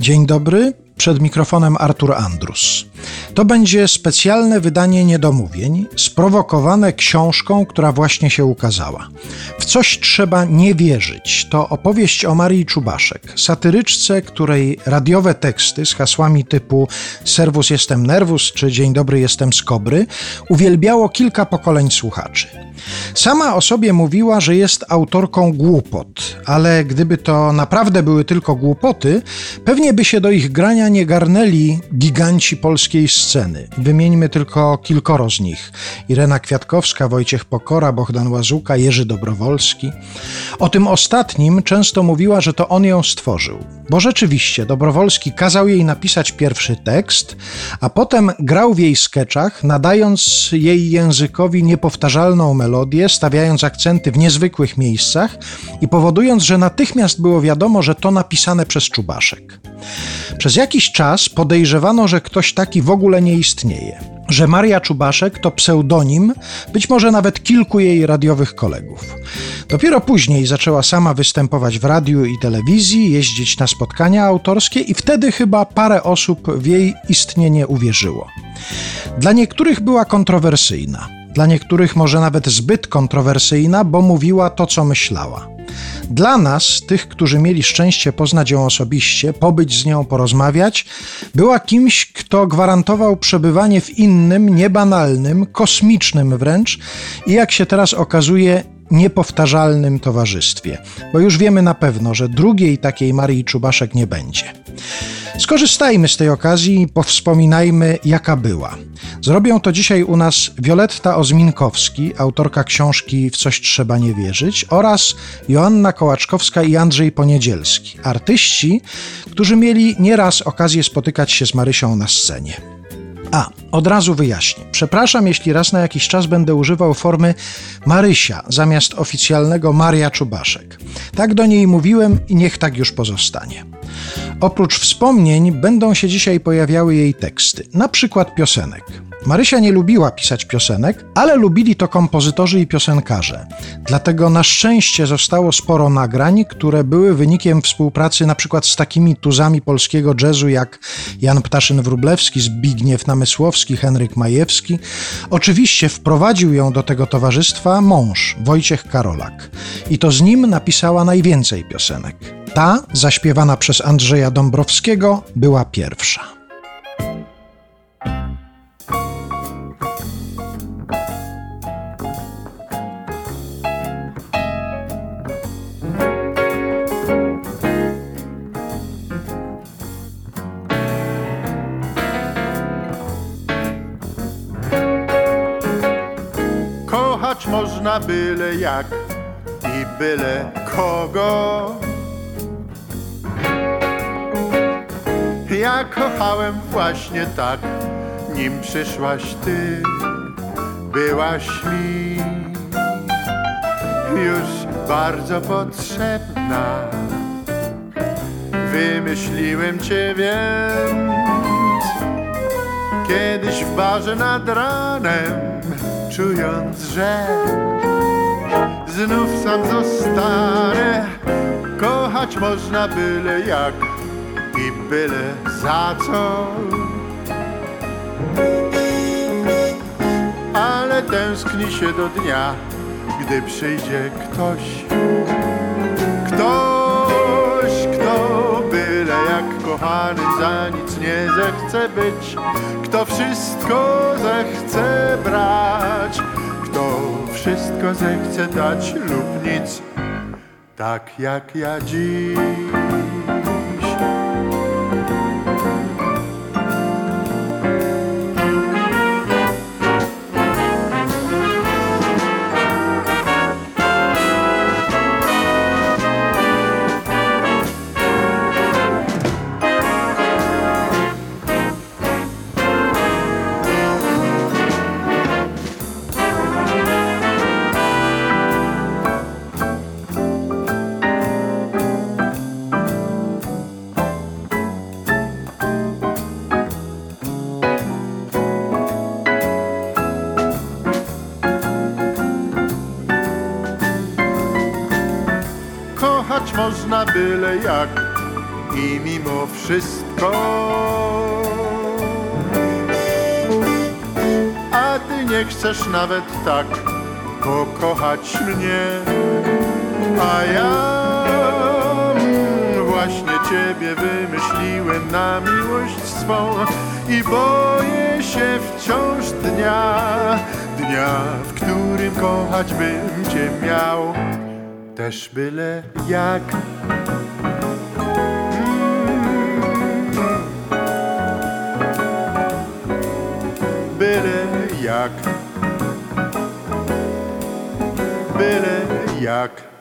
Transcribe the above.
Dzień dobry, przed mikrofonem Artur Andrus. To będzie specjalne wydanie niedomówień, sprowokowane książką, która właśnie się ukazała. W coś trzeba nie wierzyć. To opowieść o Marii Czubaszek, satyryczce, której radiowe teksty z hasłami typu Serwus jestem nerwus czy Dzień dobry jestem skobry uwielbiało kilka pokoleń słuchaczy. Sama o sobie mówiła, że jest autorką głupot, ale gdyby to naprawdę były tylko głupoty, pewnie by się do ich grania nie garnęli giganci polskiej sceny. Wymieńmy tylko kilkoro z nich: Irena Kwiatkowska, Wojciech Pokora, Bohdan Łazuka, Jerzy Dobrowolski. O tym ostatnim często mówiła, że to on ją stworzył. Bo rzeczywiście Dobrowolski kazał jej napisać pierwszy tekst, a potem grał w jej skeczach, nadając jej językowi niepowtarzalną melodię, stawiając akcenty w niezwykłych miejscach i powodując, że natychmiast było wiadomo, że to napisane przez Czubaszek. Przez jakiś czas podejrzewano, że ktoś taki w ogóle nie istnieje, że Maria Czubaszek to pseudonim, być może nawet kilku jej radiowych kolegów. Dopiero później zaczęła sama występować w radiu i telewizji, jeździć na spotkania autorskie i wtedy chyba parę osób w jej istnienie uwierzyło. Dla niektórych była kontrowersyjna, dla niektórych może nawet zbyt kontrowersyjna, bo mówiła to, co myślała. Dla nas, tych, którzy mieli szczęście poznać ją osobiście, pobyć z nią, porozmawiać, była kimś, kto gwarantował przebywanie w innym, niebanalnym, kosmicznym wręcz i jak się teraz okazuje, niepowtarzalnym towarzystwie, bo już wiemy na pewno, że drugiej takiej Marii Czubaszek nie będzie. Skorzystajmy z tej okazji i powspominajmy, jaka była. Zrobią to dzisiaj u nas Wioletta Ozminkowski, autorka książki W coś trzeba nie wierzyć, oraz Joanna Kołaczkowska i Andrzej Poniedzielski, artyści, którzy mieli nieraz okazję spotykać się z Marysią na scenie. A, od razu wyjaśnię. Przepraszam, jeśli raz na jakiś czas będę używał formy Marysia zamiast oficjalnego Maria Czubaszek. Tak do niej mówiłem i niech tak już pozostanie. Oprócz wspomnień będą się dzisiaj pojawiały jej teksty, na przykład piosenek. Marysia nie lubiła pisać piosenek, ale lubili to kompozytorzy i piosenkarze. Dlatego na szczęście zostało sporo nagrań, które były wynikiem współpracy na przykład z takimi tuzami polskiego jazzu jak Jan Ptaszyn-Wróblewski, Zbigniew Namysłowski, Henryk Majewski. Oczywiście wprowadził ją do tego towarzystwa mąż, Wojciech Karolak. I to z nim napisała najwięcej piosenek. Ta, zaśpiewana przez Andrzeja Dąbrowskiego, była pierwsza. kochać można byle jak i byle kogo. Ja kochałem właśnie tak, nim przyszłaś ty, byłaś mi już bardzo potrzebna. Wymyśliłem cię, więc kiedyś w barze nad ranem czując, że znów sam zostanę. Kochać można byle jak i byle za co. Ale tęskni się do dnia, gdy przyjdzie ktoś. Ktoś, kto byle jak kochany za nic nie zechce być. Kto wszystko zechce brać, kto wszystko zechce dać lub nic, tak jak ja dziś. Można byle jak. I mimo wszystko. A ty nie chcesz nawet tak pokochać mnie, a ja właśnie ciebie wymyśliłem na miłość swą. I boję się wciąż dnia, dnia, w którym kochać bym cię miał, też byle jak. Byle jak, byle jak.